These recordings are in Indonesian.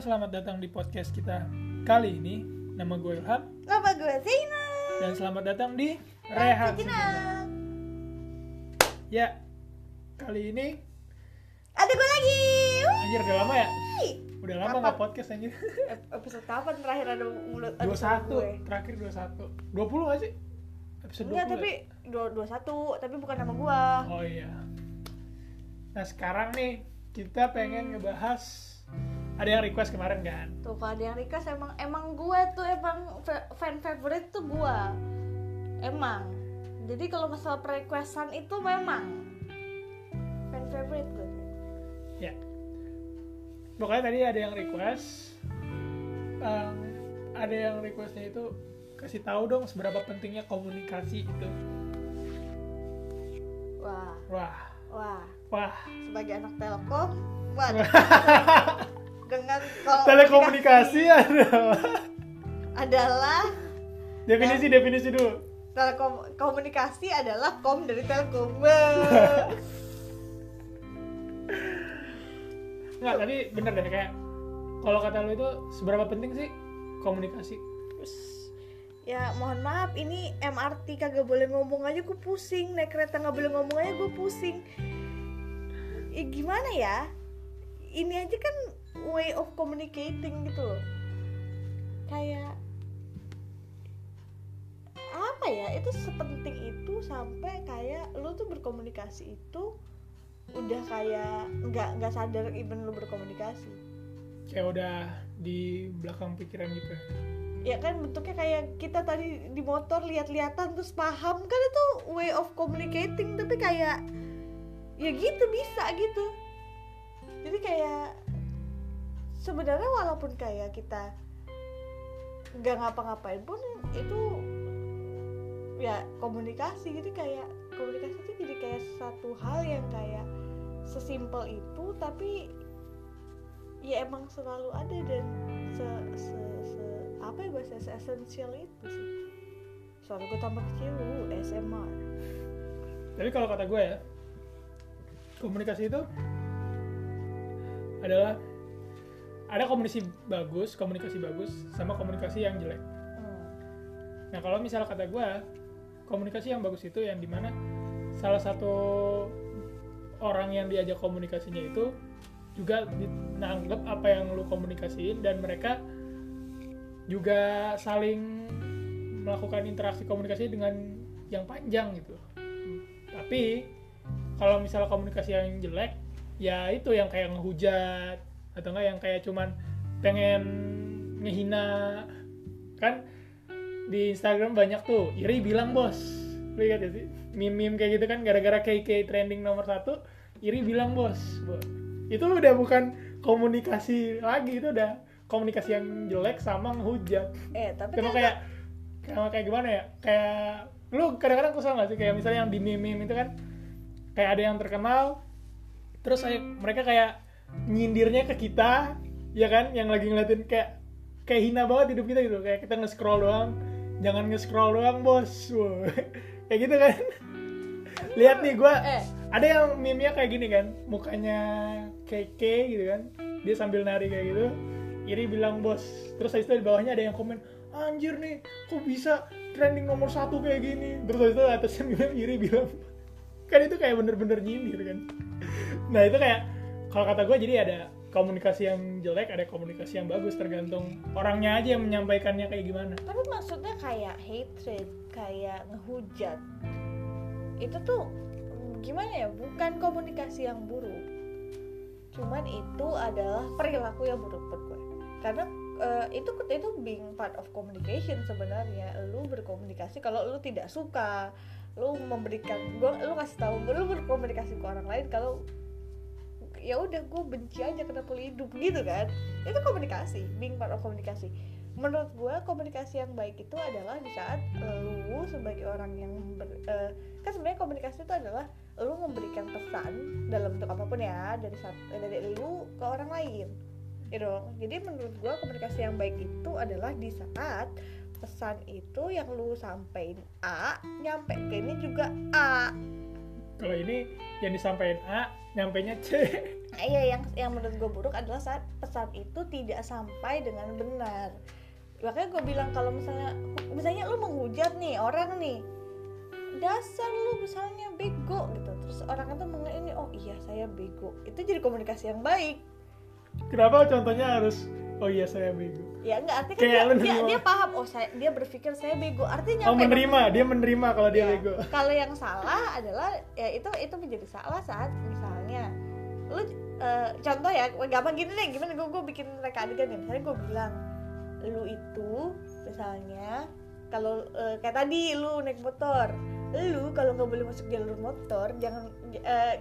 selamat datang di podcast kita kali ini. Nama gue Ilham Nama gue Zina. dan selamat datang di Rehat Sejenak. Sejenak. Ya, kali ini Ada gue lagi. Wih. anjir udah lama ya? Udah lama Kapan? nggak podcast anjir. Ep- Episode kapan terakhir ada mulut ada 21, sama gue? terakhir 21. 20 gak sih? Episode 20 Enggak, ya? tapi dua dua satu, tapi bukan nama gua. Oh iya. Nah sekarang nih kita pengen ngebahas ada yang request kemarin kan? Tuh kalau ada yang request emang emang gue tuh emang fa- fan favorite tuh gua. Emang. Jadi kalau masalah requestan itu memang fan favorite gue. Ya. Pokoknya tadi ada yang request. Em, ada yang requestnya itu kasih tahu dong seberapa pentingnya komunikasi itu. Wah, Wah, wah. wah. Sebagai anak Telkom, wah. dengan kalau Telekomunikasi adalah definisi definisi dulu. telekom komunikasi adalah kom dari Telkom. Nggak, tapi bener deh kayak kalau kata lu itu seberapa penting sih komunikasi? Ya mohon maaf ini MRT kagak boleh ngomong aja gue pusing naik kereta nggak boleh ngomong aja gue pusing ya gimana ya ini aja kan way of communicating gitu loh. Kayak apa ya itu sepenting itu sampai kayak lu tuh berkomunikasi itu udah kayak nggak nggak sadar even lu berkomunikasi. Kayak udah di belakang pikiran gitu. ya? Kan bentuknya kayak kita tadi di motor lihat-lihatan terus paham kan itu way of communicating tapi kayak ya gitu bisa gitu. Jadi kayak sebenarnya walaupun kayak kita nggak ngapa-ngapain pun itu ya komunikasi jadi kayak komunikasi itu jadi kayak satu hal yang kayak sesimpel itu tapi ya emang selalu ada dan se, se, se apa ya bahasa se esensial itu sih. Suara gue tambah kecil SMR Tapi kalau kata gue ya, komunikasi itu adalah ada komunikasi bagus, komunikasi bagus, sama komunikasi yang jelek. Hmm. Nah kalau misal kata gue, komunikasi yang bagus itu yang di mana salah satu orang yang diajak komunikasinya itu juga nanggep apa yang lu komunikasiin dan mereka juga saling melakukan interaksi komunikasi dengan yang panjang gitu. Tapi kalau misalnya komunikasi yang jelek, ya itu yang kayak ngehujat atau enggak yang kayak cuman pengen ngehina kan di Instagram banyak tuh iri bilang bos lihat ya sih meme-meme kayak gitu kan gara-gara KK trending nomor satu iri bilang bos Bo- itu udah bukan komunikasi lagi itu udah komunikasi yang jelek sama ngehujat eh tapi Cuma kan kayak kayak kayak gimana ya? Kayak lu kadang-kadang kesel gak sih kayak misalnya yang di meme itu kan kayak ada yang terkenal terus mereka kayak nyindirnya ke kita ya kan? Yang lagi ngeliatin kayak kayak hina banget hidup kita gitu. Kayak kita nge-scroll doang. Jangan nge-scroll doang bos. Wow. kayak gitu kan? Lihat nih gua eh. ada yang meme-nya kayak gini kan? Mukanya keke gitu kan? Dia sambil nari kayak gitu. Iri bilang bos. Terus habis itu di bawahnya ada yang komen anjir nih kok bisa trending nomor satu kayak gini? Terus habis itu atasnya bilang iri bilang kan itu kayak bener-bener nyindir kan? Nah itu kayak kalau kata gue jadi ada komunikasi yang jelek ada komunikasi yang bagus tergantung orangnya aja yang menyampaikannya kayak gimana. Tapi maksudnya kayak hatred kayak ngehujat itu tuh gimana ya? Bukan komunikasi yang buruk. Cuman itu adalah perilaku yang buruk buat gue karena eh, itu itu being part of communication sebenarnya. Lu berkomunikasi kalau lu tidak suka lu memberikan gua lu kasih tahu lu berkomunikasi ke orang lain kalau ya udah gue benci aja kenapa lu hidup gitu kan? Itu komunikasi being part of komunikasi. Menurut gue komunikasi yang baik itu adalah di saat lu sebagai orang yang ber, eh, kan sebenarnya komunikasi itu adalah lu memberikan pesan dalam bentuk apa pun ya dari saat, dari lu ke orang lain ya dong jadi menurut gue komunikasi yang baik itu adalah di saat pesan itu yang lu sampein A nyampe ke ini juga A kalau ini yang disampaikan A nyampainya C. Nah, iya yang yang menurut gue buruk adalah saat pesan itu tidak sampai dengan benar. Makanya gue bilang kalau misalnya misalnya lu menghujat nih orang nih dasar lu misalnya bego gitu. Terus orang itu mengenai ini oh iya saya bego. Itu jadi komunikasi yang baik. Kenapa contohnya harus oh iya saya bego. Ya enggak artinya kan Kayak dia, lu dia, nerima. dia paham. Oh saya dia berpikir saya bego. Artinya oh menerima. Dia menerima kalau dia Ya, bego. Kalau yang salah adalah ya itu itu menjadi salah saat misalnya lu eh, contoh ya gampang gini deh. Gimana? Gue gue bikin mereka adegan ya misalnya gue bilang lu itu misalnya kalau eh, kayak tadi lu naik motor. Lu kalau nggak boleh masuk jalur motor jangan j- eh,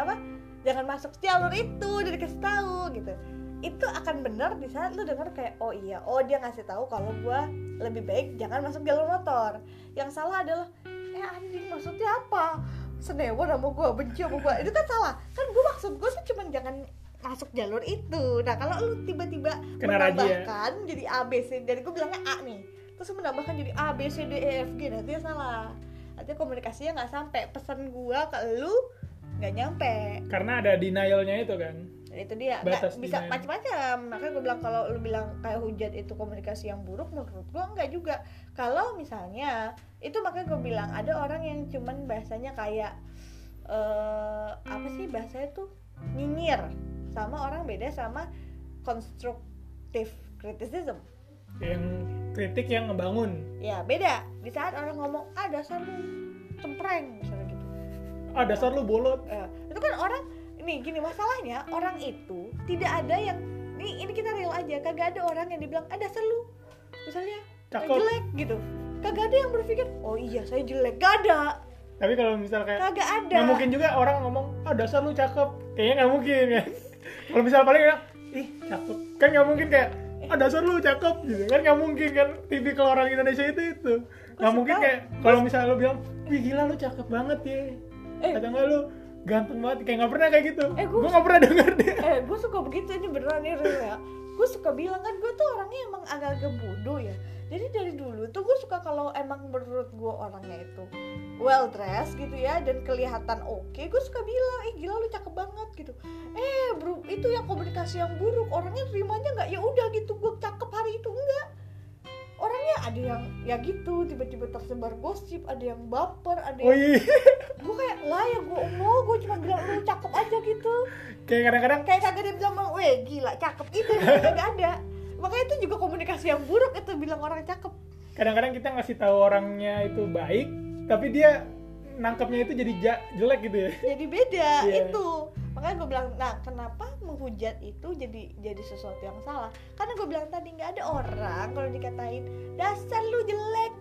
apa? Jangan masuk jalur itu. Udah dikasih tahu gitu itu akan benar di saat lu dengar kayak oh iya oh dia ngasih tahu kalau gua lebih baik jangan masuk jalur motor. Yang salah adalah eh anjing maksudnya apa? Senewan sama gua benci sama gua. Itu kan salah. Kan gua maksud gua tuh cuman jangan masuk jalur itu. Nah kalau lu tiba-tiba Kena menambahkan jadi A B C dari gua bilangnya A nih. Terus menambahkan jadi A B C D E F G nanti salah. Artinya komunikasinya nggak sampai. Pesan gua ke lu nggak nyampe. Karena ada denialnya itu kan itu dia. Nggak bisa macam-macam makanya gue bilang kalau lu bilang kayak hujat itu komunikasi yang buruk menurut gue enggak juga. Kalau misalnya itu makanya gue bilang ada orang yang cuman bahasanya kayak eh apa sih bahasanya tuh? Nyinyir. Sama orang beda sama constructive criticism. Yang kritik yang ngebangun. Ya beda. Di saat orang ngomong ah dasar lu cempreng misalnya gitu. Ah dasar lu bolot. Eh, itu kan orang ini gini masalahnya orang itu tidak ada yang ini ini kita real aja kagak ada orang yang dibilang ada selu misalnya Cakep. jelek gitu. Kagak ada yang berpikir oh iya saya jelek. Gak ada. Tapi kalau misal kayak kagak ada. nggak mungkin juga orang ngomong ah dasar lu cakep. Kayaknya nggak mungkin kan kalau misal paling bilang ih cakep. Kan nggak mungkin kayak ah dasar lu cakep. Gitu kan nggak mungkin kan. Tipikal orang Indonesia itu itu. Nggak mungkin kayak kalau misalnya lu bilang wih gila lu cakep banget ya. Eh. atau enggak lu ganteng banget kayak nggak pernah kayak gitu. Eh, gue nggak pernah denger deh eh gue suka begitu ini beneran nih real ya. Gue suka bilang kan gue tuh orangnya emang agak-agak bodoh ya. Jadi dari dulu tuh gue suka kalau emang menurut gue orangnya itu well dressed gitu ya dan kelihatan oke gue suka bilang eh gila lu cakep banget gitu. Eh bro itu yang komunikasi yang buruk orangnya terimanya nggak? Ya udah gitu gue cakep hari itu. Enggak. Orangnya ada yang ya gitu tiba-tiba tersebar gosip ada yang baper ada oh yang iya. Gue kayak kayak kadang-kadang kayak kagak dia bilang bang, weh gila cakep. Itu kagak ada. Makanya itu juga komunikasi yang buruk itu bilang orang cakep. Kadang-kadang kita ngasih tahu orangnya itu baik tapi dia nangkepnya itu jadi ja- jelek gitu ya. Jadi beda Iya. itu. Makanya gue bilang nah kenapa menghujat itu jadi jadi sesuatu yang salah? Karena gue bilang tadi nggak ada orang kalau dikatain dasar lu jelek.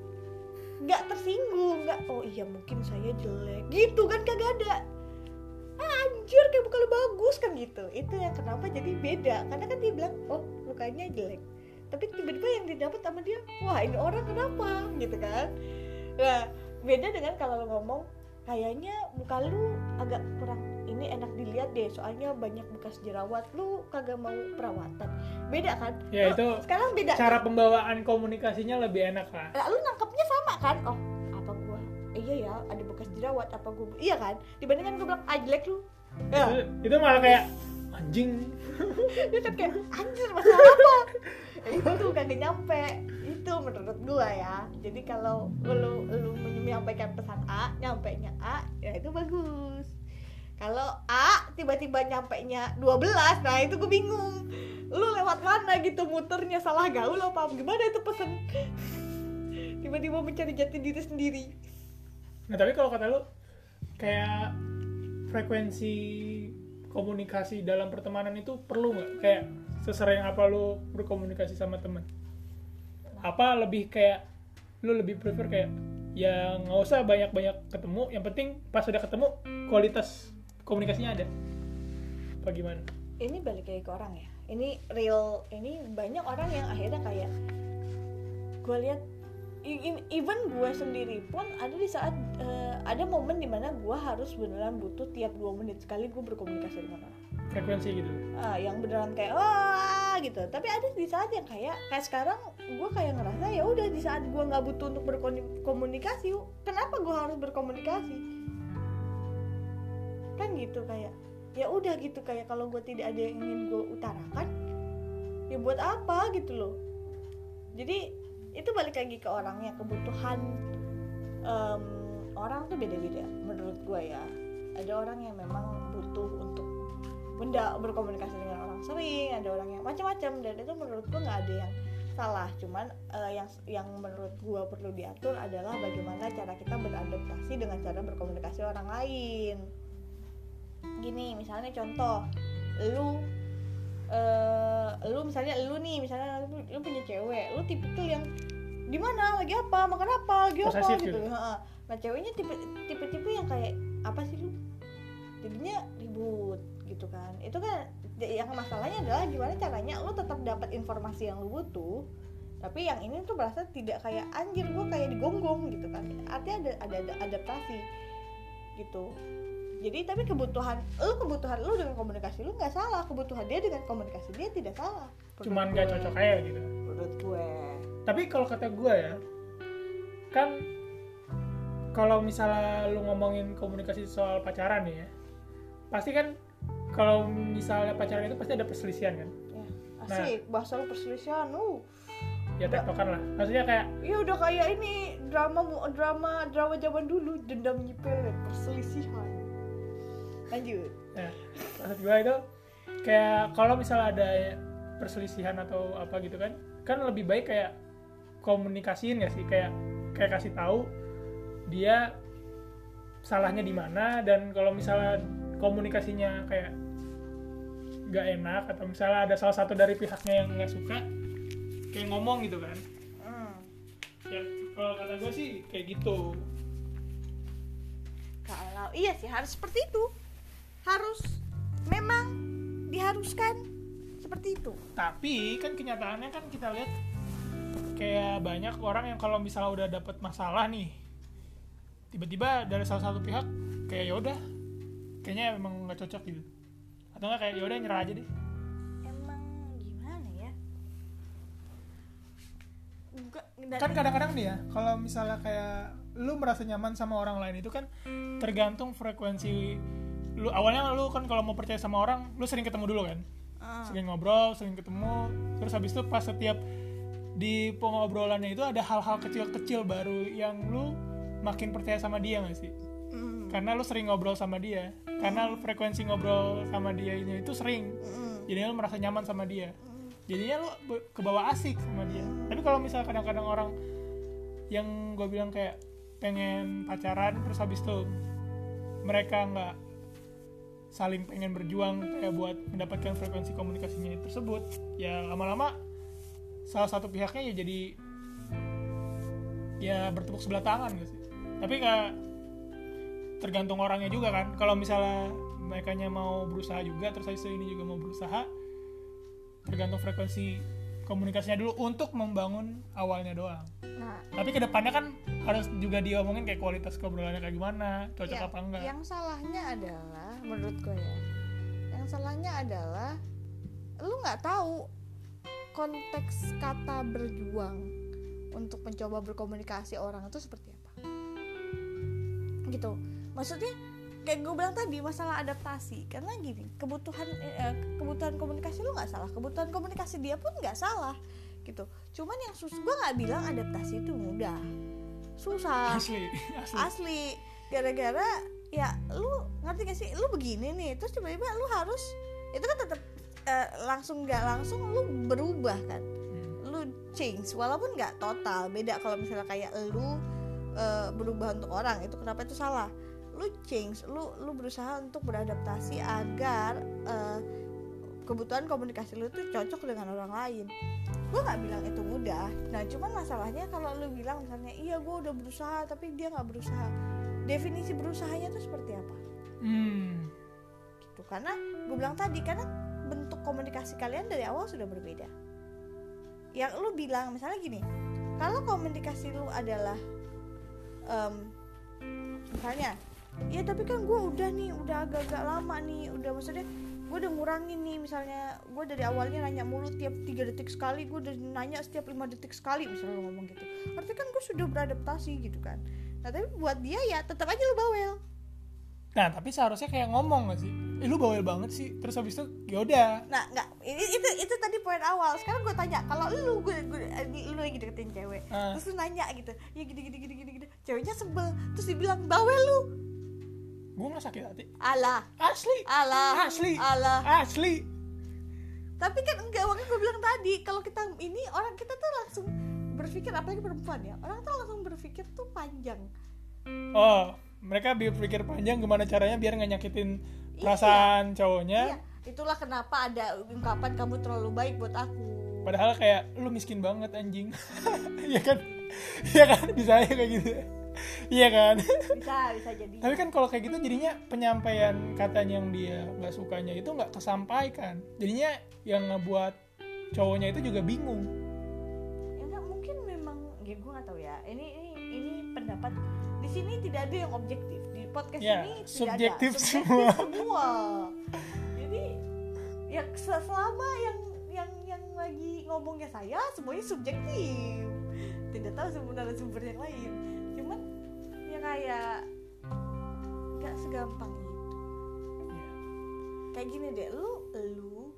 Nggak tersinggung nggak oh iya mungkin saya jelek. Gitu kan kagak ada ah, anjir kayak bukan lu bagus kan gitu. Itu yang kenapa jadi beda. Karena kan dia bilang oh mukanya jelek. Tapi tiba-tiba yang didapat sama dia wah ini orang kenapa? Gitu kan. Nah beda dengan kalau ngomong kayaknya muka lu agak kurang ini enak dilihat deh soalnya banyak bekas jerawat. Lu kagak mau perawatan. Beda kan? Ya, Lu itu sekarang beda cara pembawaan komunikasinya lebih enak lah lu nangkepnya sama kan? Oh iya ya ada bekas jerawat apa gua iya kan? Dibandingkan gua bilang ah jelek lu. Ya. Itu, itu malah kayak anjing. Dia kan kayak anjir masalah apa? Itu kagak nyampe. Itu menurut gua ya. Jadi kalau lu lu menyampaikan pesan A nyampe nya A ya itu bagus. Kalau A tiba-tiba nyampe nya 12 nah itu gue bingung. Lu lewat mana gitu muternya? Salah gaul apa? Gimana itu pesan? Tiba-tiba mencari jati diri sendiri nah tapi kalau kata lu kayak frekuensi komunikasi dalam pertemanan itu perlu nggak? Kayak sesering apa lu berkomunikasi sama temen? Apa lebih kayak lu lebih prefer kayak ya nggak usah banyak-banyak ketemu yang penting pas udah ketemu kualitas komunikasinya ada. Apa gimana? Ini balik lagi ke orang ya. Ini real ini banyak orang yang akhirnya kayak gue lihat even gue sendiri pun ada di saat eh, ada momen di mana gue harus beneran butuh tiap dua menit sekali gue berkomunikasi dengan orang. Frekuensi gitu? Ah, yang beneran kayak wah gitu. Tapi ada di saat yang kayak kayak sekarang gue kayak ngerasa ya udah di saat gue nggak butuh untuk berkomunikasi kenapa gue harus berkomunikasi? Kan gitu kayak ya udah gitu. Kayak kalau gue tidak ada yang ingin gue utarakan ya buat apa gitu loh. Jadi itu balik lagi ke orangnya kebutuhan em, orang tuh beda-beda menurut gue ya. Ada orang yang memang butuh untuk benda berkomunikasi dengan orang sering ada orang yang macam-macam dan itu menurut gue nggak ada yang salah. Cuman eh, yang yang menurut gue perlu diatur adalah bagaimana cara kita beradaptasi dengan cara berkomunikasi orang lain. Gini misalnya contoh lu eh lu misalnya lu nih misalnya lu, lu punya cewek lu tipikal yang di mana? Lagi apa? Makan apa? Lagi apa? Posesif gitu. gitu. Ha-ha. nah ceweknya tipe tipe tipe yang kayak apa sih lu? Jadinya ribut gitu kan. Itu kan yang masalahnya adalah gimana caranya lu tetap dapat informasi yang lu butuh tapi yang ini tuh berasa tidak kayak anjir gua kayak digonggong gitu kan. Artinya ada ada, ada adaptasi gitu. Jadi tapi kebutuhan lu kebutuhan lu dengan komunikasi lu nggak salah. Kebutuhan dia dengan komunikasi dia tidak salah. Cuman Menurut gak gue. cocok aja gitu. Menurut gue tapi kalau kata gue ya kan kalau misalnya lu ngomongin komunikasi soal pacaran nih ya pasti kan kalau misalnya pacaran itu pasti ada perselisihan kan? Ya asik bahasa lu perselisihan uh. ya tektokan lah. Maksudnya kayak ya udah kayak ini drama mu- drama drama zaman dulu dendam nyipel perselisihan. Lanjut. Ya, maksud gue itu kayak kalau misalnya ada perselisihan atau apa gitu kan kan lebih baik kayak komunikasiin gak sih? Kayak kayak kasih tahu dia salahnya di mana dan kalau misalnya komunikasinya kayak gak enak atau misalnya ada salah satu dari pihaknya yang nggak suka kayak ngomong gitu kan. Hmm. ya kalau kata gue sih kayak gitu. Kalau iya sih harus seperti itu. Harus memang diharuskan seperti itu. Tapi kan kenyataannya kan kita lihat kayak banyak orang yang kalau misalnya udah dapet masalah nih tiba-tiba dari salah satu pihak kayak yaudah kayaknya emang nggak cocok gitu. Atau nggak kayak yaudah nyerah aja deh. Emang gimana ya? Kan kadang-kadang nih ya kalau misalnya kayak lu merasa nyaman sama orang lain itu kan tergantung frekuensi lu. Awalnya lu kan kalau mau percaya sama orang lu sering ketemu dulu kan? Ah. sering ngobrol sering ketemu. Terus habis itu pas setiap di pengobrolannya itu ada hal-hal kecil-kecil baru yang lu makin percaya sama dia gak sih? Mm, karena lu sering ngobrol sama dia. Karena lu frekuensi ngobrol sama dia ini itu sering. Mm, jadinya lu merasa nyaman sama dia. Mm. jadinya lu kebawa asik sama dia. Tapi kalau misalnya kadang-kadang orang yang gue bilang kayak pengen pacaran terus habis itu mereka nggak saling pengen berjuang kayak buat mendapatkan frekuensi komunikasinya tersebut ya lama-lama salah satu pihaknya ya jadi ya bertepuk sebelah tangan gitu sih. Tapi kayak tergantung orangnya juga kan. Kalau misalnya mereka mau berusaha juga terus itu ini juga mau berusaha tergantung frekuensi komunikasinya dulu untuk membangun awalnya doang. Nah. Tapi ke depannya kan harus juga diomongin kayak kualitas obrolannya kayak gimana cocok yang, apa enggak. Yang salahnya adalah menurut gue ya yang salahnya adalah lu nggak tahu konteks kata berjuang untuk mencoba berkomunikasi orang itu seperti apa? Gitu. Maksudnya kayak gue bilang tadi masalah adaptasi. Karena gini kebutuhan eh, kebutuhan komunikasi lu nggak salah. Kebutuhan komunikasi dia pun nggak salah. Gitu. Cuman yang sus gue nggak bilang adaptasi itu mudah. Susah. Asli. Asli. Asli. Gara-gara ya lu ngerti gak sih? Lu begini nih terus tiba-tiba lu harus itu kan tetap eh, langsung nggak langsung lu berubah kan? Hmm. lu change walaupun nggak total beda kalau misalnya kayak lu eh, berubah untuk orang itu kenapa itu salah? Lu change lu lu berusaha untuk beradaptasi agar eh, kebutuhan komunikasi lu tuh cocok dengan orang lain. Gue nggak bilang itu mudah. Nah cuman masalahnya kalau lu bilang misalnya iya gue udah berusaha tapi dia nggak berusaha. Definisi berusahanya tuh seperti apa? Hmm. gitu karena gue bilang tadi karena bentuk komunikasi kalian dari awal sudah berbeda. Yang lu bilang misalnya gini kalau komunikasi lu adalah em, misalnya ya tapi kan gue udah nih udah agak-agak lama nih udah maksudnya gue udah ngurangin nih misalnya gue dari awalnya nanya mulu tiap tiga detik sekali gue udah nanya setiap lima detik sekali misalnya lu ngomong gitu. Artinya kan gue sudah beradaptasi gitu kan. Nah tapi buat dia ya tetap aja lu bawel nah tapi seharusnya kayak ngomong gak sih? Eh, lu bawel banget sih. Terus habis itu yaudah nah nggak ini itu itu tadi poin awal. Sekarang gue tanya kalau lu gue, gue lu lagi deketin cewek Ah. terus lu nanya gitu ya gini gini gini gini gini. Ceweknya sebel terus dibilang bawel lu. Gue nggak sakit hati. Alah. Asli. Alah. Asli. Alah. Asli. Tapi kan enggak makanya gue bilang tadi kalau kita ini orang kita tuh langsung berpikir apalagi perempuan ya orang tuh langsung berpikir tuh panjang. Oh mereka berpikir panjang gimana caranya biar nggak nyakitin perasaan iya cowoknya itulah kenapa ada ungkapan kamu terlalu baik buat aku. Padahal kayak lu miskin banget anjing. Iya kan? Iya kan? Bisa aja kayak gitu. Iya kan? Bisa bisa jadi. Tapi kan kalau kayak gitu jadinya penyampaian katanya yang dia nggak sukanya itu nggak kesampaikan. Jadinya yang ngebuat cowoknya itu juga bingung. Ya enggak mungkin memang ya gue nggak tahu ya. Ini ini ini pendapat di sini tidak ada yang objektif. Di podcast Ya, ini tidak subjektif ada. semua. semua. Jadi ya se- selama yang yang yang lagi ngomongnya saya semuanya subjektif. Tidak tahu sebenarnya sumber yang lain. Cuman ya kayak nggak segampang itu. Kayak gini deh lu lu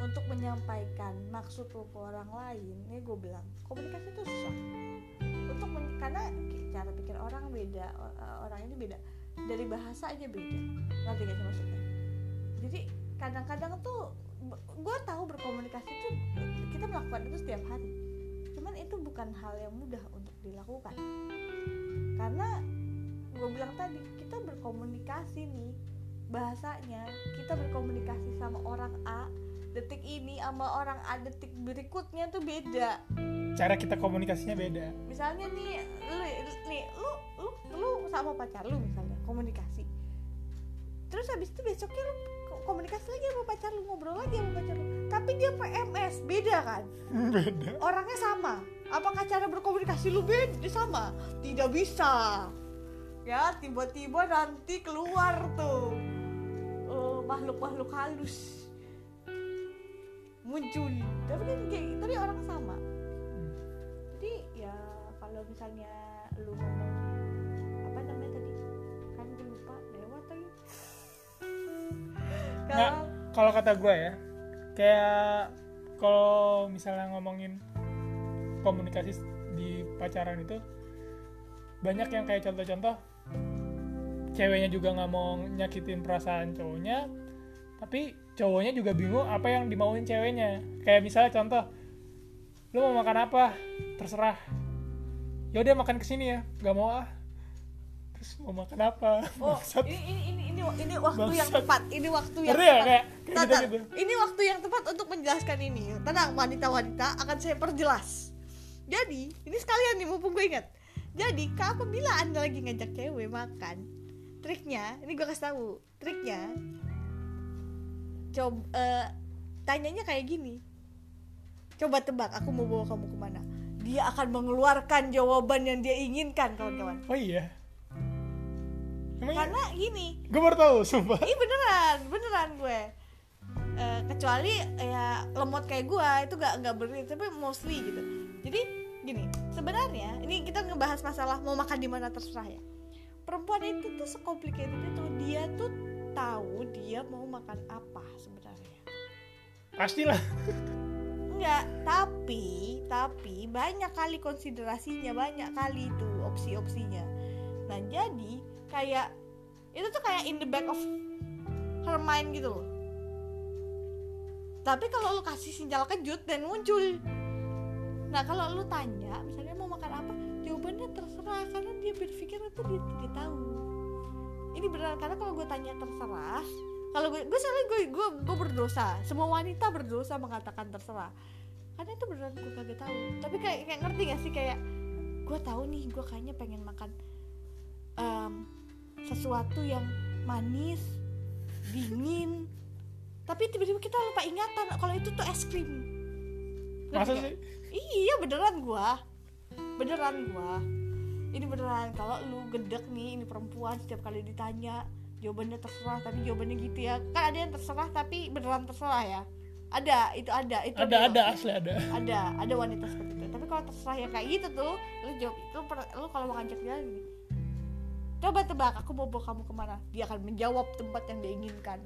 untuk menyampaikan maksud lu ke orang lain ini gue bilang komunikasi itu susah untuk men- karena cara pikir orang beda uh, orang ini beda. Dari bahasa aja beda. Ngerti gak maksudnya? Jadi kadang-kadang tuh gue tahu berkomunikasi tuh kita melakukan itu setiap hari. Cuman itu bukan hal yang mudah untuk dilakukan. Karena gue bilang tadi kita berkomunikasi nih bahasanya kita berkomunikasi sama orang A detik ini sama orang detik berikutnya tuh beda. Cara kita komunikasinya beda. Misalnya nih lu nih lu lu lu sama pacar lu misalnya komunikasi. Terus habis itu besoknya lu ko- komunikasi lagi sama pacar lu ngobrol lagi sama pacar lu. Tapi dia PMS beda kan? Beda. Orangnya sama. Apakah cara berkomunikasi lu beda? Sama. Tidak bisa. Ya tiba-tiba nanti keluar tuh. Eh, makhluk-makhluk halus muncul. Tapi kan kayak tadi orang sama. Jadi ya kalau misalnya lu ngomong apa namanya tadi? Kan gue lupa lewat tadi Nggak, kalau kalau kata gue ya kayak kalau misalnya ngomongin komunikasi di pacaran itu banyak yang kayak contoh-contoh ceweknya juga nggak mau nyakitin perasaan cowoknya tapi cowoknya juga bingung apa yang dimauin ceweknya. Kayak misalnya contoh lu mau makan apa? Terserah. Yaudah makan ke sini ya. Nggak mau ah. Terus mau makan apa? Oh ini ini ini ini, ini waktu yang Bangsat. tepat. Ini waktu yang ya tepat. kayak, kayak gitu gitu Ini waktu yang tepat untuk menjelaskan ini. Tenang, wanita-wanita akan saya perjelas. Jadi, ini sekalian nih mumpung gue ingat. Jadi, apabila anda lagi ngajak cewek makan, triknya, ini gue kasih tahu, triknya, coba eh, tanyanya kayak gini. Coba tebak, aku mau bawa kamu ke mana? Dia akan mengeluarkan jawaban yang dia inginkan, kawan-kawan. oh iya Emang iya? Karena gini, gue baru tahu sumpah Ih beneran, beneran gue. Eh, kecuali ya lemot kayak gue itu gak nggak beri tapi mostly gitu. Jadi gini, sebenarnya ini kita ngebahas masalah mau makan di mana terserah ya. Perempuan itu tuh sekomplikated itu dia tuh tahu dia mau makan apa sebenarnya. pastilah Enggak, tapi tapi banyak kali konsiderasinya, banyak kali itu opsi-opsinya. Nah, jadi kayak itu tuh kayak in the back of her mind gitu loh. Tapi kalau lu kasih sinyal kejut dan muncul. Nah, kalau lu tanya misalnya mau makan apa, jawabannya terserah karena dia berpikir itu dia, dia tahu. Ini beneran karena kalau gue tanya terserah, kalau gue gue soalnya gue gue gue berdosa. Semua wanita berdosa mengatakan terserah. Karena itu beneran gue kagak tahu. Tapi kayak kayak ngerti gak sih? Kayak gue tahu nih gue kayaknya pengen makan em, sesuatu yang manis dingin. Tapi tiba-tiba kita lupa ingatan kalau itu tuh es krim. Masa sih? Iya beneran gua. Beneran gua ini beneran kalau lu gedek nih ini perempuan setiap kali ditanya jawabannya terserah tapi jawabannya gitu ya. Kan ada yang terserah tapi beneran terserah ya. Ada itu ada itu ada ada. asli ada. Ada ada wanita seperti itu. Tapi kalau terserah yang kayak gitu tuh lu jawab lu, per- lu kalau mau ngajak jalan gini. Coba tebak aku mau bawa kamu ke mana? Dia akan menjawab tempat yang dia inginkan.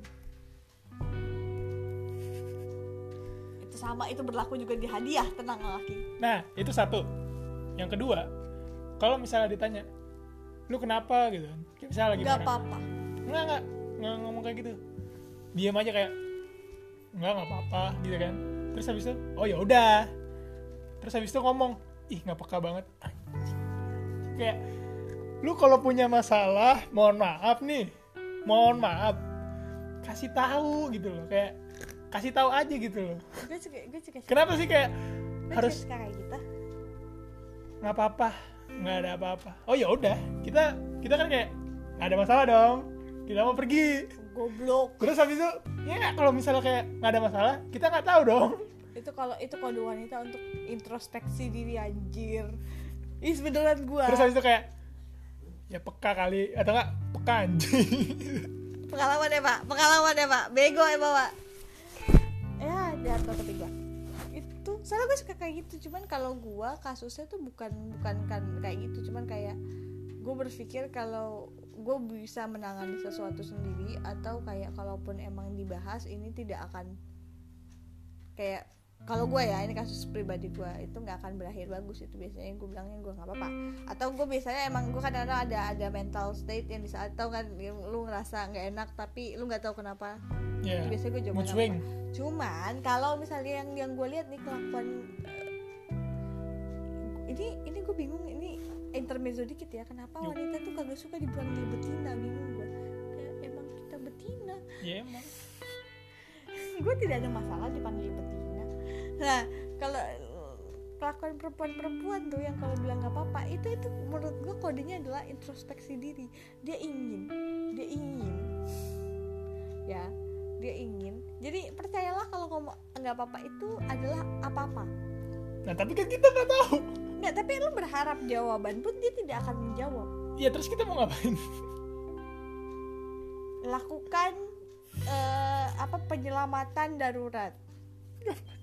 Itu sama itu berlaku juga di hadiah tenang laki nah itu satu. Yang kedua kalau misalnya ditanya lu kenapa? gitu kan. Kayak misalnya lagi nggak apa-apa. Nggak nggak. Nggak ngomong kayak gitu. Diam aja kayak nggak nggak apa-apa. Gitu kan. Terus habis itu oh ya udah. Terus habis itu ngomong ih nggak peka banget. Kayak lu kalau punya masalah mohon maaf nih. Mohon maaf. Kasih tahu gitu loh. Kayak kasih tahu aja gitu loh. Gue juga gue juga kenapa sih kayak gue harus kayak gitu? Nggak apa-apa nggak ada apa-apa. Oh ya udah. Kita kita kan kayak nggak ada masalah dong. Kita mau pergi. Goblok. Terus habis itu ya kalau misalnya kayak nggak ada masalah kita nggak tahu dong. Itu kalau itu kode wanita untuk introspeksi diri anjir. Ih beneran gua. Terus habis itu kayak ya peka kali. Atau enggak peka anjing pengalaman ya pak? Pengalaman ya pak? Bego ya bawa ya jatuh ke tiga itu soalnya gue suka kayak gitu cuman kalau gua kasusnya tuh bukan bukan kan kayak gitu cuman kayak gue berpikir kalau gue bisa menangani sesuatu sendiri atau kayak kalaupun emang dibahas ini tidak akan kayak kalau gue ya ini kasus pribadi gue itu nggak akan berakhir bagus itu biasanya gue bilangnya gue nggak apa-apa. Atau gue biasanya emang gue kadang-kadang ada ada mental state yang di saat tau kan lu ngerasa nggak enak tapi lu nggak tahu kenapa. Ya biasanya gue jawaban mood swing. Apa. cuman kalau misalnya yang yang gue lihat nih kelakuan ini ini gue bingung ini intermezzo dikit ya kenapa Yuk. wanita tuh kagak suka dipanggil betina bingung gue ya, emang kita betina. Ya emang. Gue tidak ada masalah dipanggil betina nah kalau kelakuan perempuan-perempuan tuh yang kalau bilang nggak apa-apa itu itu menurut gue kodenya adalah introspeksi diri. Dia ingin dia ingin ya dia ingin. Jadi percayalah kalau ngomong nggak apa-apa itu adalah apa-apa. Nah tapi kan kita nggak tahu. Nggak tapi lu berharap jawaban pun dia tidak akan menjawab. Ya terus kita mau ngapain? Lakukan eh, apa penyelamatan darurat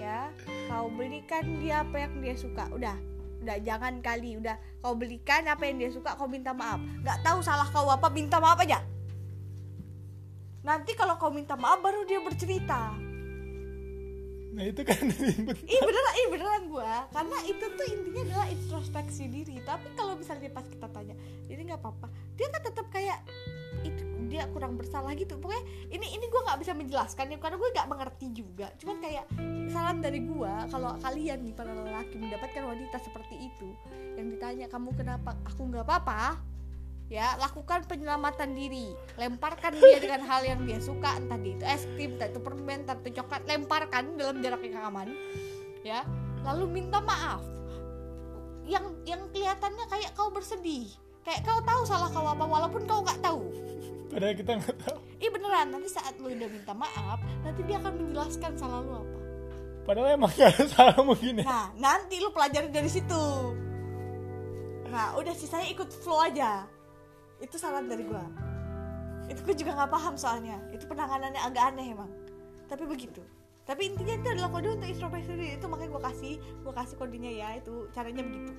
ya. Kau belikan dia apa yang dia suka. Udah. Udah jangan kali. Udah kau belikan apa yang dia suka kau minta maaf. Nggak tahu salah kau apa minta maaf aja. Nanti kalau kau minta maaf baru dia bercerita. Nah itu kan Ih beneran, ih beneran gua. Karena itu tuh intinya adalah introspeksi diri. Tapi kalau misalnya pas kita tanya Ini nggak apa-apa? Dia kan tetap kayak dia kurang bersalah gitu. Pokoknya ini ini gue nggak bisa menjelaskan ya Karena gue nggak mengerti juga. Cuman kayak saran dari gua Kalau kalian nih para lelaki mendapatkan wanita seperti itu Yang ditanya kamu kenapa? Aku nggak apa-apa. Ya lakukan penyelamatan diri. Lemparkan dia dengan hal yang dia suka entah di itu es krim entah itu permen entah itu coklat lemparkan dalam jarak yang aman. Ya lalu minta maaf. Yang yang kelihatannya kayak kau bersedih. Kayak kau tahu salah kau apa walaupun kau nggak tahu padahal kita nggak tahu. Ih beneran nanti saat lu udah minta maaf nanti dia akan menjelaskan salah lu apa. Padahal emang gak ada salah mungkin ya nah nanti lu pelajari dari situ. Nah udah sisanya ikut flow aja. Itu saran dari gua. Itu gue juga nggak paham soalnya. Itu penanganannya agak aneh emang. Tapi begitu. Tapi intinya itu adalah kode untuk introspeksi diri. Itu makanya gue kasih gue kasih kodenya ya. Itu caranya begitu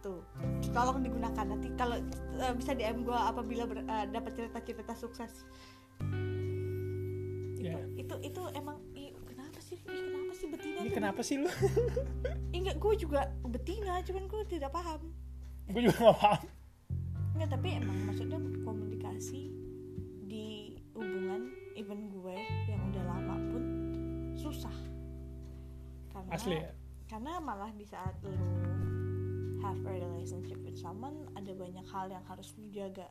tuh tolong digunakan nanti kalau eh, bisa DM gue apabila ber- eh, dapat cerita-cerita sukses. Ya. itu itu emang ih, kenapa sih? Ih, kenapa sih betina ini tuh? kenapa sih lu? Enggak gue juga betina cuman gue tidak paham. Gue juga gak paham. Enggak, tapi emang maksudnya komunikasi di hubungan even gue yang udah lama pun susah. Karena asli ya? karena malah di saat lu have a relationship with someone ada banyak hal yang harus lu jaga.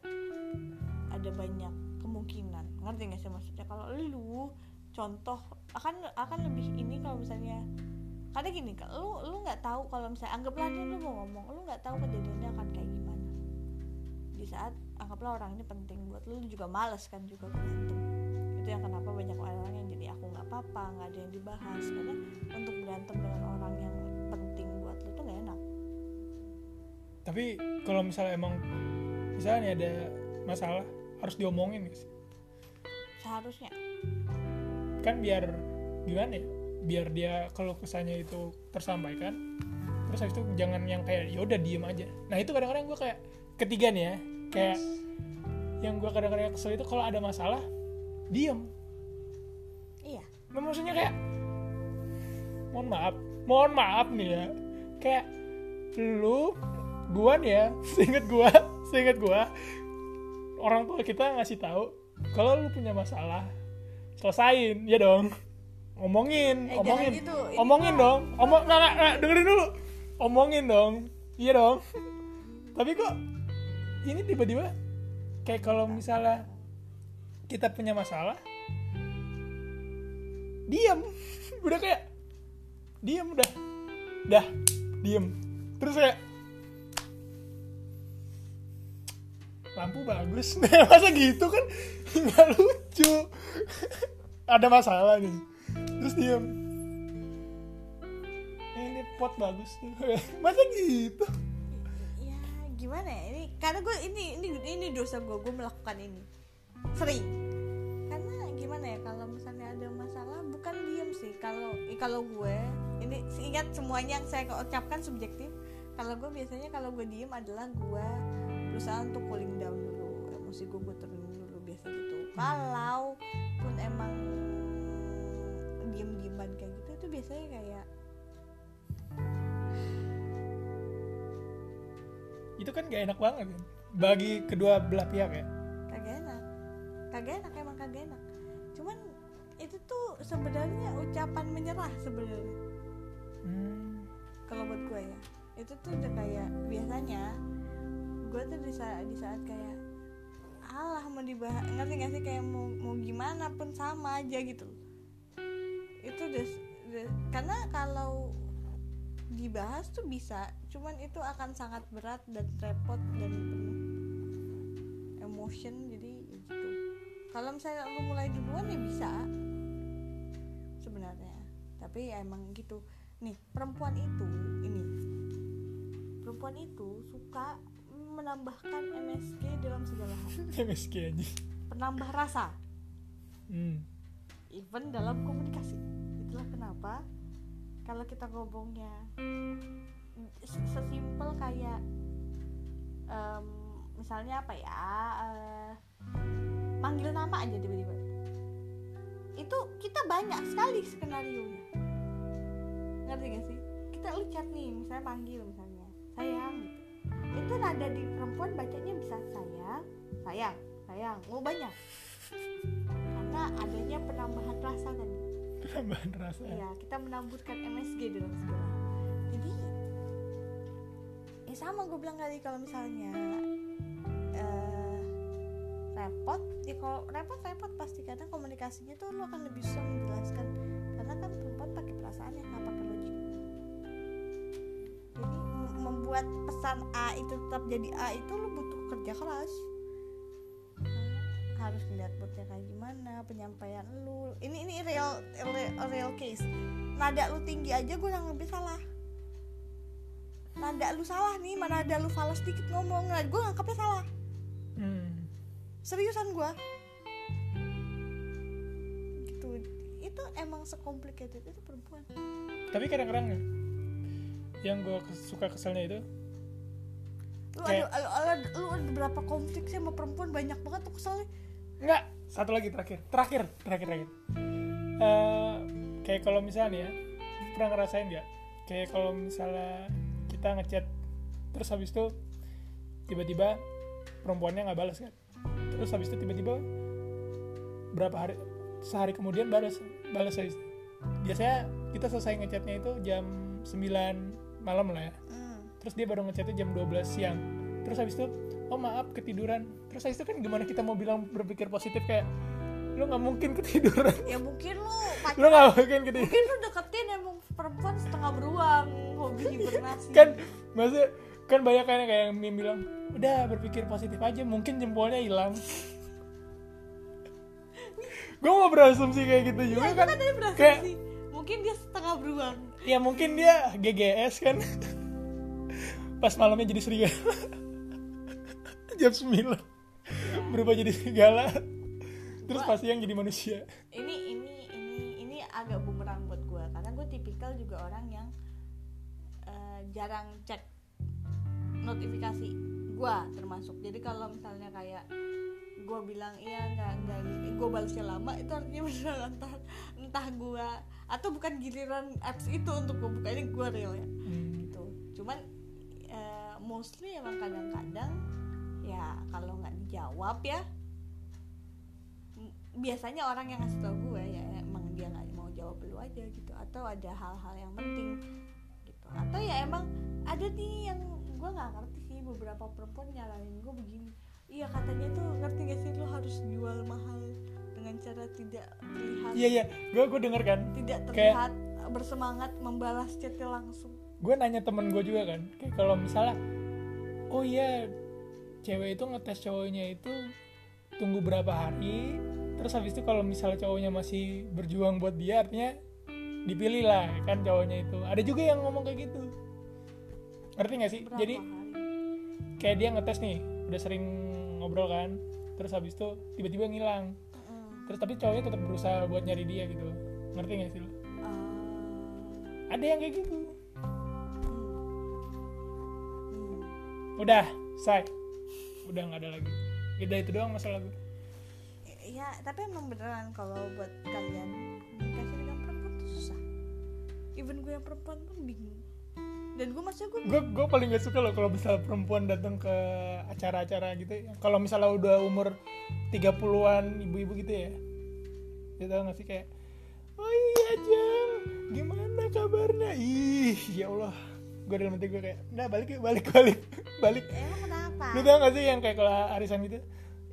Ada banyak kemungkinan. Ngerti gak sih maksudnya kalau lu contoh akan akan lebih ini kalau misalnya karena gini lu lu nggak tahu kalau misalnya anggaplah nih lu mau ngomong lu nggak tahu kejadiannya akan kayak gimana di saat anggaplah orang ini penting buat lu lu juga males kan juga berantem itu yang kenapa banyak orang yang jadi aku nggak apa-apa nggak ada yang dibahas karena untuk berantem dengan orang yang tapi kalau misalnya emang misalnya ada masalah harus diomongin guys seharusnya. Kan biar gimana ya? Biar dia kalau kesannya itu tersampaikan terus habis itu jangan yang kayak ya udah diem aja. Nah itu kadang-kadang gue kayak ketiga nih ya kayak yang gue kadang-kadang kesel itu kalau ada masalah diem. Iya. Nah, maksudnya kayak mohon maaf mohon maaf nih ya. Kayak lu gua nih ya seinget gua seinget gua orang tua kita ngasih tahu kalau lu punya masalah selesain ya dong. Ngomongin Eh, jangan gitu. Ini ngomongin mah- dong. Omong nggak nggak nggak, dengerin dulu. Omongin dong iya dong. Tapi kok ini tiba-tiba kayak kalau misalnya kita punya masalah diam udah kayak diam udah. Dah diam terus kayak lampu bagus. Masa gitu kan? Nggak lucu. Ada masalah nih. Terus diam Eh, ini pot bagus masa gitu? Ya gimana ya? Ini karena gue ini ini ini dosa gue gue melakukan ini. Sering. Karena gimana ya? Kalau misalnya ada masalah bukan diem sih. Kalau eh, kalau gue ini ingat semuanya yang saya ucapkan subjektif. Kalau gue biasanya kalau gue diem adalah gue berusaha untuk cooling down dulu emosi gue gue turunin dulu biasa gitu. Kalau pun emang diem dieman kayak gitu itu biasanya kayak itu kan gak enak banget kan? Bagi kedua belah pihak ya? Kagak enak. Kagak enak emang kagak enak. Cuman itu tuh sebenarnya ucapan menyerah sebenarnya. Hmm. kalau buat gue ya. Itu tuh udah kayak biasanya gue tuh di saat di saat kayak alah mau dibahas ngerti gak sih? Kayak mau mau gimana pun sama aja gitu. Itu udah, udah- karena kalau dibahas tuh bisa cuman itu akan sangat berat dan repot dan penuh emotion jadi ya gitu. Kalau misalnya lu mulai duluan ya bisa sebenarnya tapi ya emang gitu. Nih perempuan itu ini perempuan itu suka menambahkan MSG dalam segala hal. MSG aja penambah rasa. Hmm. even dalam komunikasi. Itulah kenapa kalau kita ngomongnya sesimpel kayak em, misalnya apa ya eh, manggil nama aja tiba-tiba. Itu kita banyak sekali skenario nya ngerti gak sih? Kita lu chat nih misalnya panggil misalnya. Sayang gitu itu nada di perempuan bacanya bisa sayang sayang sayang. Oh banyak. Karena adanya penambahan rasa tadi. Tambahan rasa. Iya, kita menamburkan MSG dalam segala. Jadi, ya sama gue bilang tadi kalau misalnya eh, repot, ya kalau repot-repot pasti kadang komunikasinya tuh lo akan lebih susah menjelaskan. Karena kan perempuan pakai perasaan ya nggak pakai logik. Jadi membuat pesan A itu tetap jadi A itu lo butuh kerja keras. Harus ngeliat moodnya kayak gimana penyampaian lu. Ini ini real real, real case. Nada lu tinggi aja gue nganggepnya salah. Nada lu salah nih mana ada lu falas dikit ngomong. Nah gue nganggapnya salah. Hmm. seriusan gue gitu. Itu emang sekomplikated itu perempuan. Tapi kadang-kadang ya yang gue suka keselnya itu lu Kayak- ada, ada, ada- lu ada berapa konflik sih sama perempuan banyak banget tuh keselnya Enggak, satu lagi terakhir. Terakhir, terakhir, terakhir. Eh, kayak kalau misalnya ya, pernah ngerasain nggak? Kayak kalau misalnya kita ngechat terus habis itu tiba-tiba perempuannya nggak balas kan? Terus habis itu tiba-tiba berapa hari sehari kemudian balas balas habis itu. Biasanya kita selesai ngechatnya itu jam 9 malam lah ya. hmm. Terus dia baru ngechatnya jam 12 siang. Terus habis itu, oh maaf ketiduran. Terus habis itu kan gimana kita mau bilang berpikir positif kayak lu nggak mungkin ketiduran. ya mungkin lu lu pacaran nggak mungkin ketiduran. mungkin lu deketin emang perempuan setengah beruang hobi hibernasi kan maksudnya kan banyak kan kayak yang meme bilang udah berpikir positif aja mungkin jempolnya hilang gue mau berasumsi kayak gitu juga ya, kan kan kayak mungkin dia setengah beruang ya mungkin dia GGS kan. Pas malamnya jadi serigala. Jam 9 berubah jadi serigala. Terus pas siang jadi manusia. Ini ini ini ini agak bumerang buat gue karena gue tipikal juga orang yang eh, jarang cek notifikasi gua termasuk. Jadi kalau misalnya kayak gua bilang iya nggak nggak gua balasnya lama itu artinya beneran entah entah gua atau bukan giliran apps itu untuk gua buka ini gua real ya. Hmm. gitu. Cuman eh, mostly emang kadang-kadang ya kalau nggak dijawab ya biasanya orang yang ngasih tau gue ya emang dia nggak mau jawab dulu aja gitu atau ada hal-hal yang penting gitu. Atau ya emang ada nih yang gue nggak ngerti sih beberapa perempuan nyaranin gue begini iya katanya tuh ngerti gak sih? Lo harus jual mahal dengan cara tidak terlihat. Iya iya. Gue gue denger kan. Tidak Kayak- terlihat bersemangat membalas chatnya langsung. Gue nanya temen gue juga kan. Kayak kalau misalnya oh iya cewek itu ngetes cowoknya itu tunggu berapa hari terus habis itu kalau misalnya cowoknya masih berjuang buat dia artinya dipilih lah kan cowoknya itu. Ada juga yang ngomong kayak gitu. Ngerti gak sih? Berapa jadi hari? kayak dia ngetes nih udah sering ngobrol kan. Terus habis itu tiba-tiba ngilang. Terus tapi cowoknya tetap berusaha buat nyari dia gitu ngerti gak sih lo? Ah. ada yang kayak gitu. Hmm. udah say. Udah nggak ada lagi. Udah itu doang masalah gue. Ya tapi emang beneran kalau buat kalian komunikasi dengan perempuan tuh susah. Even gue yang perempuan pun bingung dan gue maksudnya gue gue gue paling gak suka loh kalau misalnya perempuan datang ke acara-acara gitu ya. kalau misalnya udah umur 30-an ibu-ibu gitu ya. Dia tau gak sih kayak oh iya jam gimana kabarnya? Ih ya Allah. Gue dalam hati gue kayak udah balik yuk balik balik balik. Emang kenapa? Lu tau gak sih yang kayak kalau arisan gitu?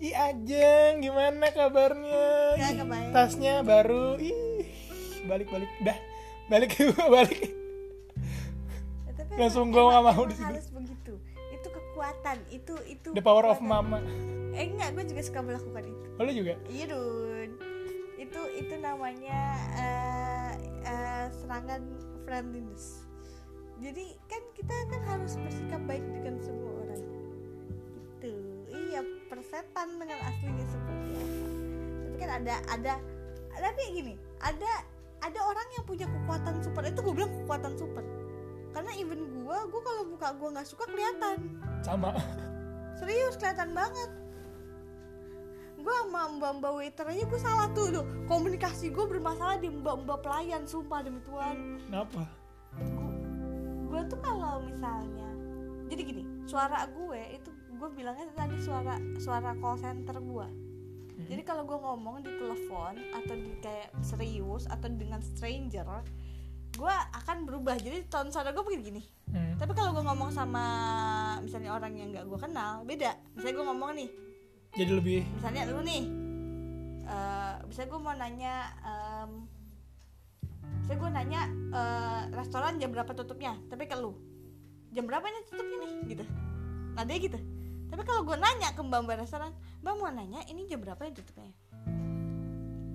Ih ajeng gimana kabarnya? Ih, tasnya baru. Ih balik balik. Dah balik balik. Ya, Langsung gua nggak mau di situ. harus begitu. Itu kekuatan itu itu the power of kekuatan. mama. Eh enggak gue juga suka melakukan itu. Oh, lu juga? Iya dun. Itu itu namanya eh, eh, serangan friendliness. Jadi kan kita kan harus bersikap baik dengan semua orang. Gitu. Iya persetan dengan aslinya seperti apa. Tapi kan ada ada tapi gini ada ada orang yang punya kekuatan super. Itu gue bilang kekuatan super karena even gue gue kalau buka gue nggak suka kelihatan. Sama. Serius kelihatan banget. Gue sama mbak mbak waiter aja gue salah tuh. Loh komunikasi gue bermasalah di mbak mbak pelayan sumpah demi tuhan. Kenapa? Gue tuh kalau misalnya jadi gini suara gue itu gue bilangnya tadi suara suara call center gue jadi kalau gue ngomong di telepon atau di kayak serius atau dengan stranger gue akan berubah. Jadi tone suara gue begini gini. Hmm. tapi kalau gue ngomong sama misalnya orang yang nggak gue kenal beda. Misalnya gue ngomong nih. Jadi lebih misalnya lu nih eh misalnya gue mau nanya em, misalnya gue nanya eh, restoran jam berapa tutupnya? Tapi ke lu. Jam berapa ini tutupnya nih? Gitu. Nah dia gitu. Tapi kalau gue nanya ke mbak mbak restoran mbak mau nanya ini jam berapa ya tutupnya?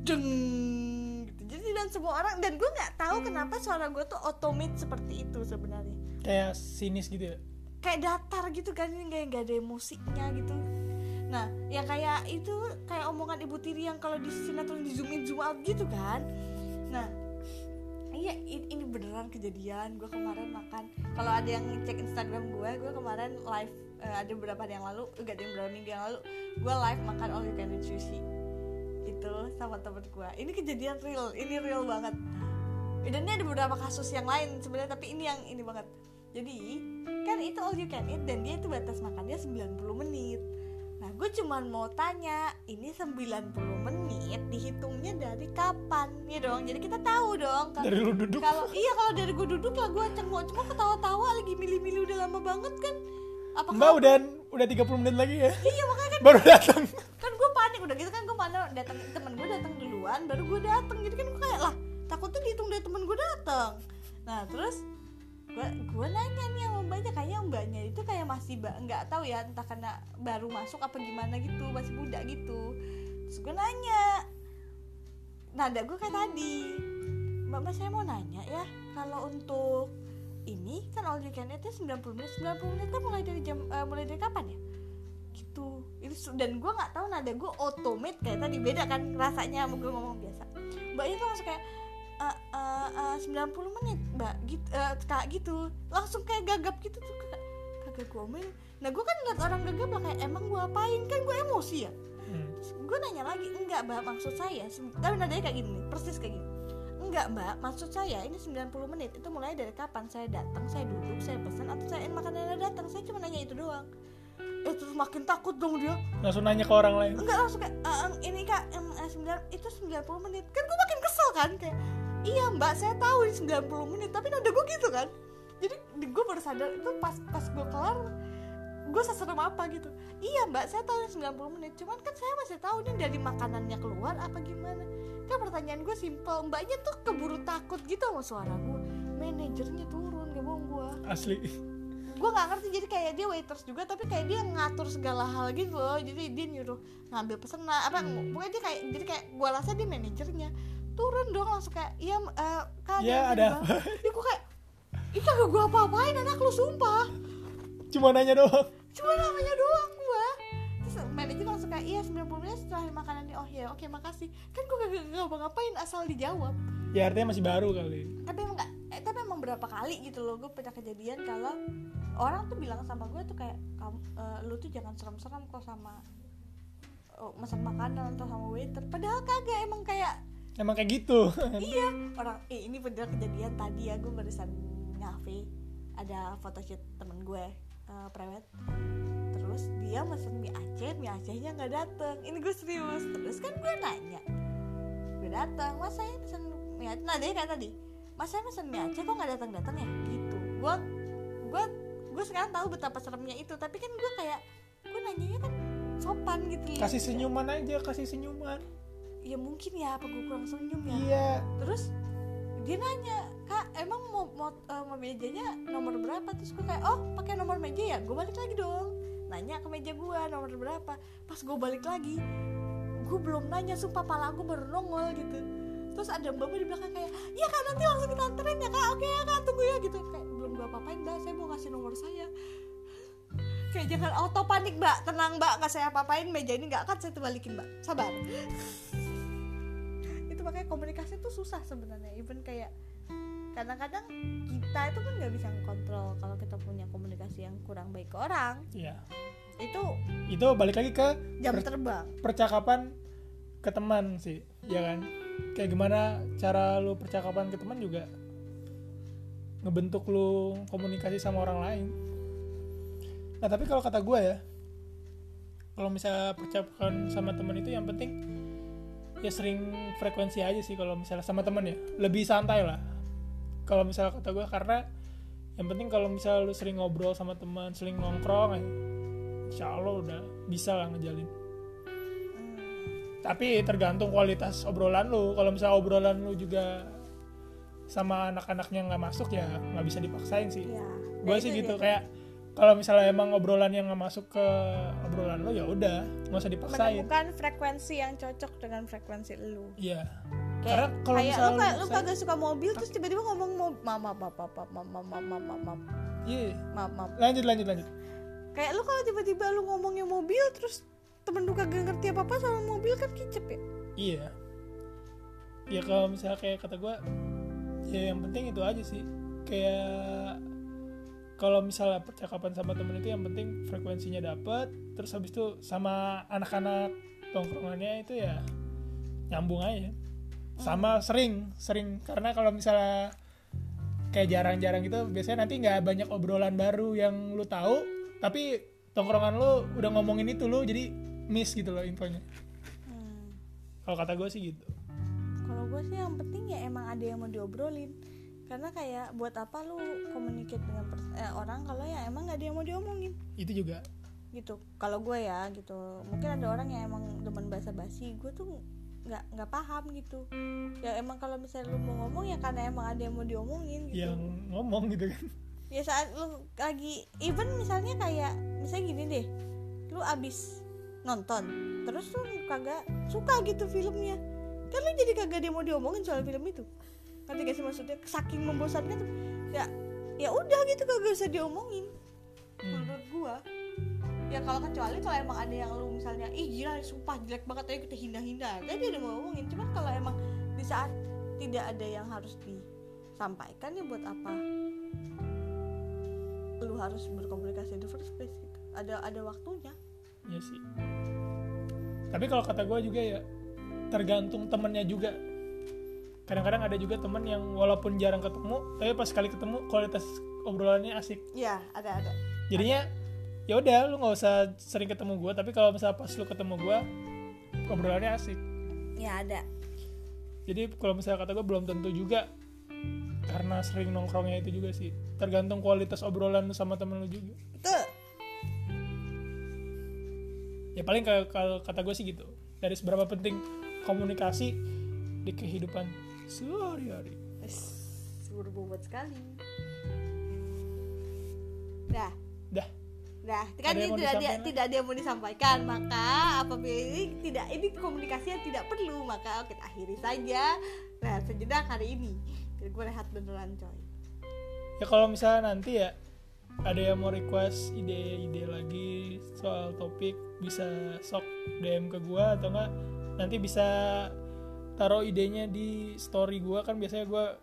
Deng gitu. Jadi dan semua orang dan gue nggak tahu kenapa suara gue tuh automate seperti itu sebenarnya. Kayak sinis gitu ya? Kayak datar gitu kan ini kayak gak ada musiknya gitu. Nah yang kayak itu kayak omongan ibu tiri yang kalau di sinetron di zoom in zoom out gitu kan. Nah iya ini beneran kejadian. Gue kemarin makan. Kalau ada yang ngecek instagram gue gue kemarin live eh, ada beberapa hari yang lalu enggak ada yang beberapa minggu yang lalu gue live makan all you can eat sushi sama temen gue ini kejadian real ini real banget. Dan ini ada beberapa kasus yang lain sebenarnya tapi ini yang ini banget. Jadi kan itu all you can eat dan dia itu batas makannya 90 menit. Nah gue cuman mau tanya ini 90 menit dihitungnya dari kapan? Ya dong jadi kita tahu dong kalau dari lu duduk. kalau iya kalau dari gue duduk lah gue cengok cengok ketawa-tawa lagi milih-milih udah lama banget kan. Apa mbak udah udah 30 menit lagi ya? Iya makanya kan baru datang udah gitu kan gue panik datang temen gue datang duluan baru gue datang. Jadi kan gue kayak lah takutnya dihitung dari temen gue datang. Nah terus gue gue nanya nih sama mbaknya kayaknya mbaknya itu kayak masih nggak tahu ya entah karena baru masuk apa gimana gitu masih muda gitu. Terus gue nanya nada gue kayak tadi mbak mbak saya mau nanya ya kalau untuk ini kan all you can eat itu 90 menit 90 menit kan mulai dari jam eh, mulai dari kapan ya gitu itu dan gue nggak tahu nada gue automate kayak tadi. Beda kan rasanya sama gue ngomong biasa. Mbaknya tuh langsung kayak "Eh, eh, eh, 90 menit mbak gitu eh, kak gitu. Langsung kayak gagap gitu tuh kak. Kagak gue omelin nah gue kan ngeliat orang gegap lah kayak emang gue apain? Kan gue emosi ya? Hmm. Terus gue nanya lagi enggak mbak maksud saya tapi nadanya kayak gini nih, persis kayak gini. Enggak mbak maksud saya ini 90 menit itu mulai dari kapan saya datang saya duduk saya pesan atau saya makanannya datang. Saya cuma nanya itu doang eh terus makin takut dong dia. Langsung nanya ke orang lain. Enggak langsung kayak "Eh, em, ini kak eh, 9, itu 90 menit. Kan gue makin kesel kan kayak iya mbak saya tahu ini 90 menit tapi nada gue gitu kan. Jadi gue baru sadar itu pas pas gue kelar gue seserem apa gitu. Iya mbak saya tahu ini 90 menit cuman kan saya masih tahu ini dari makanannya keluar apa gimana. Kan pertanyaan gue simpel mbaknya tuh keburu takut gitu sama suara gue manajernya turun gak bohong gue asli gue nggak ngerti jadi kayak dia waiters juga tapi kayak dia ngatur segala hal gitu loh. Jadi dia nyuruh ngambil pesanan apa Hmm. pokoknya dia kayak jadi kayak gue rasa dia manajernya turun dong langsung kayak iya eh, kak Ya, ada Bang." ya gue kayak Ih kagak gue apa-apain anak lu sumpah. Cuma nanya doang. Cuma namanya doang gue Terus manajer langsung kayak Iya 90 menit setelah makanannya. Oh ya oke makasih. Kan gue gak, gak, gak ngapain asal dijawab. Ya artinya masih baru kali. Tapi emang gak, eh, tapi emang berapa kali gitu loh gue pernah kejadian kalau orang tuh bilang sama gue tuh kayak kamu eh, lu tuh jangan serem-serem kok sama oh, pesan makanan atau sama waiter. Padahal kagak emang kayak emang kayak gitu. Iya orang eh, ini bener kejadian tadi ya gue barusan ngafe ada photoshoot temen gue eh, prewed. Terus dia mesen mie Aceh mie Acehnya nggak dateng. Ini gue serius. Terus kan gue nanya gue datang mas saya pesen mie Aceh? Nah dia kayak tadi mas saya pesen mie Aceh kok nggak datang datang ya? Gitu. Gue gue sekarang tahu betapa seremnya itu tapi kan gue kayak gue nanyanya kan sopan gitu loh. kasih senyuman aja kasih senyuman. Ya mungkin ya apa gue kurang senyum ya? Iya. Terus dia nanya kak emang mau mau, eh, mau mejanya nomor berapa? Terus gue kayak oh pakai nomor meja ya? Gue balik lagi dong. Nanya ke meja gue nomor berapa? Pas gue balik lagi gue belum nanya sumpah pala gue baru nongol gitu. Terus ada mbak di belakang kayak iya kak nanti langsung kita anterin ya kak. Oke ya kak tunggu ya gitu. Kayak apa-apain mbak? Saya mau kasih nomor saya. Kayak jangan auto panik mbak. Tenang mbak. Nggak saya apa-apain meja ini nggak akan saya balikin mbak. Sabar. Itu makanya komunikasi tuh susah sebenarnya. Even kayak kadang-kadang kita itu kan nggak bisa kontrol kalau kita punya komunikasi yang kurang baik ke orang. Iya. Itu itu balik lagi ke jam per- terbang. percakapan ke teman sih ya kan? Kayak gimana cara lu percakapan ke teman juga ngebentuk lu komunikasi sama orang lain. Nah tapi kalau kata gue ya kalau misalnya percakapan sama teman itu yang penting ya sering frekuensi aja sih kalau misalnya sama teman ya. Lebih santai lah. Kalau misalnya kata gue karena yang penting kalau misalnya lu sering ngobrol sama teman sering nongkrong ya insya Allah udah bisa lah ngejalin. Tapi tergantung kualitas obrolan lu. Kalau misalnya obrolan lu juga sama anak-anaknya nggak masuk ya nggak bisa dipaksain sih. Nah ya, gue sih gitu ya. kayak kalau misalnya emang obrolan yang nggak masuk ke obrolan lo ya udah nggak usah dipaksain. Menemukan frekuensi yang cocok dengan frekuensi lo iya. Kayak, Karena kalau misalnya lu, lu, kagak suka mobil terus tiba-tiba ngomong mau mama papa papa mama mama mama iya. Mama lanjut lanjut lanjut. Kayak lo kalau tiba-tiba lo ngomongnya mobil terus temen lo kagak ngerti apa apa soal mobil kan kicep ya? Iya. Ya kalau misalnya kayak kata gue ya yang penting itu aja sih. Kayak kalau misalnya percakapan sama temen itu yang penting frekuensinya dapet terus habis itu sama anak-anak tongkrongannya itu ya nyambung aja. Sama sering sering. Karena kalau misalnya kayak jarang-jarang gitu biasanya nanti nggak banyak obrolan baru yang lu tahu tapi tongkrongan lu udah ngomongin itu lu jadi miss gitu loh infonya. Hmm. kalau kata gue sih gitu kalau gue sih yang penting ya emang ada yang mau diobrolin. Karena kayak buat apa lu communicate dengan eh, orang kalau ya emang nggak ada yang mau diomongin? Itu juga. Gitu. Kalau gue ya gitu. Mungkin ada orang yang emang demen bahasa basi gue tuh nggak nggak paham gitu. Ya emang kalau misalnya lu mau ngomong ya karena emang ada yang mau diomongin gitu. Yang ngomong gitu kan. Ya saat lu lagi even misalnya kayak misalnya gini deh. Lu abis nonton terus lu kagak suka gitu filmnya kan lu jadi kagak yang mau diomongin soal film itu. Ngerti gak sih maksudnya? Saking membosankan ya ya udah gitu kagak usah diomongin. Menurut gua ya kalau kecuali kalau emang ada yang lu misalnya ih gila sumpah jelek banget ayo kita hina-hina tadi ada mau ngomongin cuman kalau emang di saat tidak ada yang harus disampaikan ya buat apa? Lu harus berkomunikasi the first place gitu. Ada ada waktunya. Iya sih. Tapi kalau kata gue juga ya tergantung temennya juga. Kadang-kadang ada juga temen yang walaupun jarang ketemu, tapi pas sekali ketemu kualitas obrolannya asik. Iya, ada ada. Jadinya ya udah lu nggak usah sering ketemu gue, tapi kalau misalnya pas lu ketemu gue, obrolannya asik. Ya ada. Jadi kalau misalnya kata gue belum tentu juga karena sering nongkrongnya itu juga sih. Tergantung kualitas obrolan sama temen lu juga. Betul. Ya paling kalau kata gue sih gitu. Dari seberapa penting komunikasi di kehidupan sehari-hari. Berbobot sekali. Dah, Dah, dah. Kan ini tidak dia, tidak yang mau disampaikan. Maka apabila ini tidak ini komunikasi yang tidak perlu, maka kita akhiri saja. Nah, sejenak hari ini. Gue rehat beneran coy. ya kalau misalnya nanti ya ada yang mau request ide-ide lagi soal topik bisa sok DM ke gua atau enggak nanti bisa taruh idenya di story gua kan biasanya gua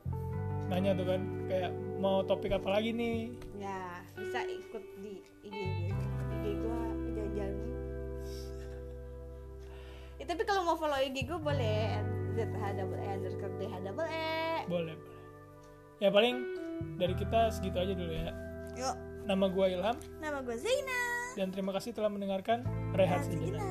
nanya tuh kan kayak mau topik apa lagi nih Ya, bisa ikut di IG gitu. IG gue jajan. Ya, tapi kalau mau follow IG gue boleh ZH double E underscore DH double E. boleh boleh ya paling dari kita segitu aja dulu ya Yuk, nama gua Ilham nama gue Zaina. dan terima kasih telah mendengarkan rehat sejenak.